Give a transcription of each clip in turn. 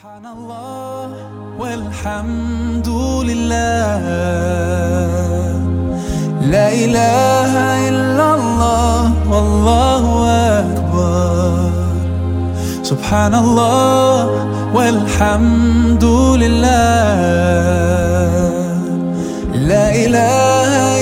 سبحان الله والحمد لله لا إله إلا الله والله أكبر سبحان الله والحمد لله لا إله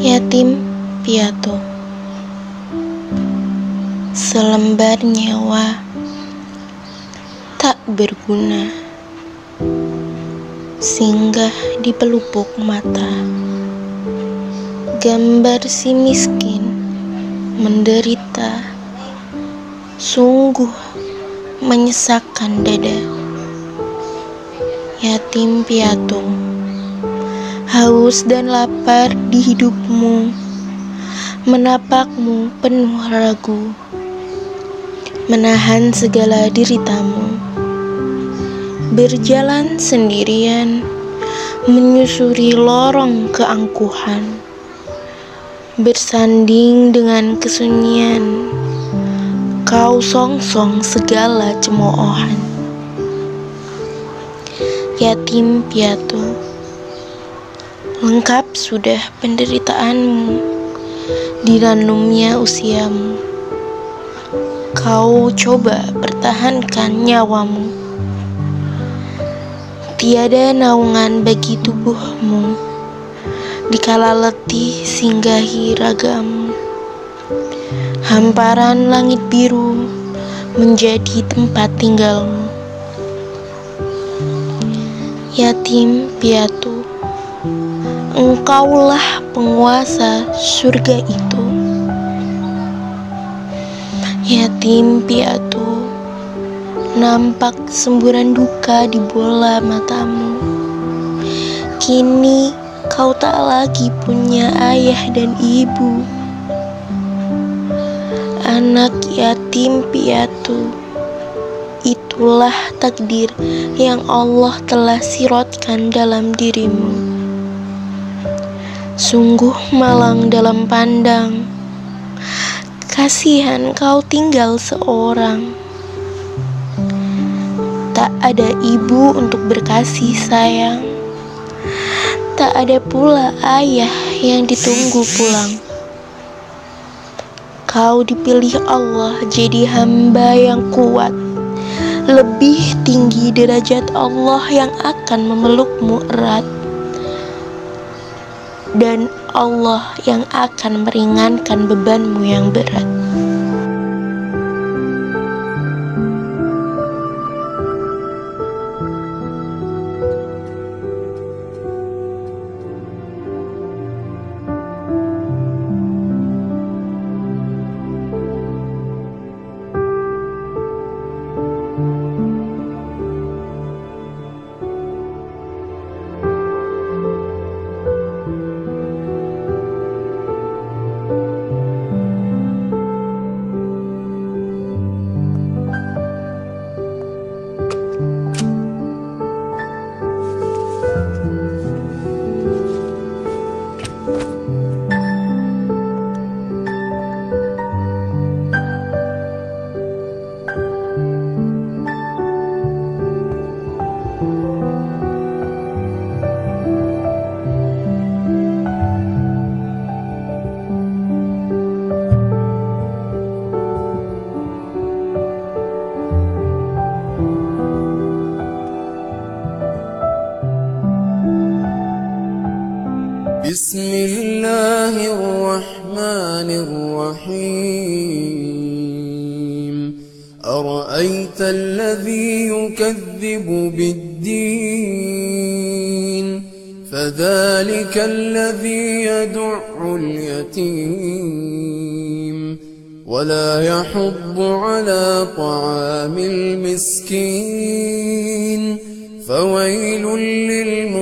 Yatim piatu. Selembar nyawa Tak berguna. Singgah di pelupuk mata. Gambar si miskin Menderita. Sungguh Menyesakkan dada. Yatim piatu haus dan lapar di hidupmu, menapakmu penuh ragu, menahan segala deritamu, berjalan sendirian, menyusuri lorong keangkuhan, bersanding dengan kesunyian, kau songsong segala cemoohan. Yatim piatu Lengkap sudah penderitaanmu. Diranumnya usiamu. Kau coba pertahankan nyawamu. Tiada naungan bagi tubuhmu. Dikala letih singgahi ragamu. Hamparan langit biru Menjadi tempat tinggalmu. Yatim piatu Engkaulah penguasa surga itu. Yatim piatu Nampak semburan duka di bola matamu. Kini kau tak lagi punya ayah dan ibu. Anak yatim piatu Itulah takdir yang Allah telah sirotkan dalam dirimu Sungguh malang dalam pandang. Kasihan kau tinggal seorang. Tak ada ibu untuk berkasih sayang. Tak ada pula ayah yang ditunggu pulang. Kau dipilih Allah jadi hamba yang kuat. Lebih tinggi derajat Allah yang akan memelukmu erat dan Allah yang akan meringankan bebanmu yang berat. بسم الله الرحمن الرحيم. أرأيت الذي يكذب بالدين؟ فذلك الذي يدع اليتيم. ولا يحض على طعام المسكين. فويل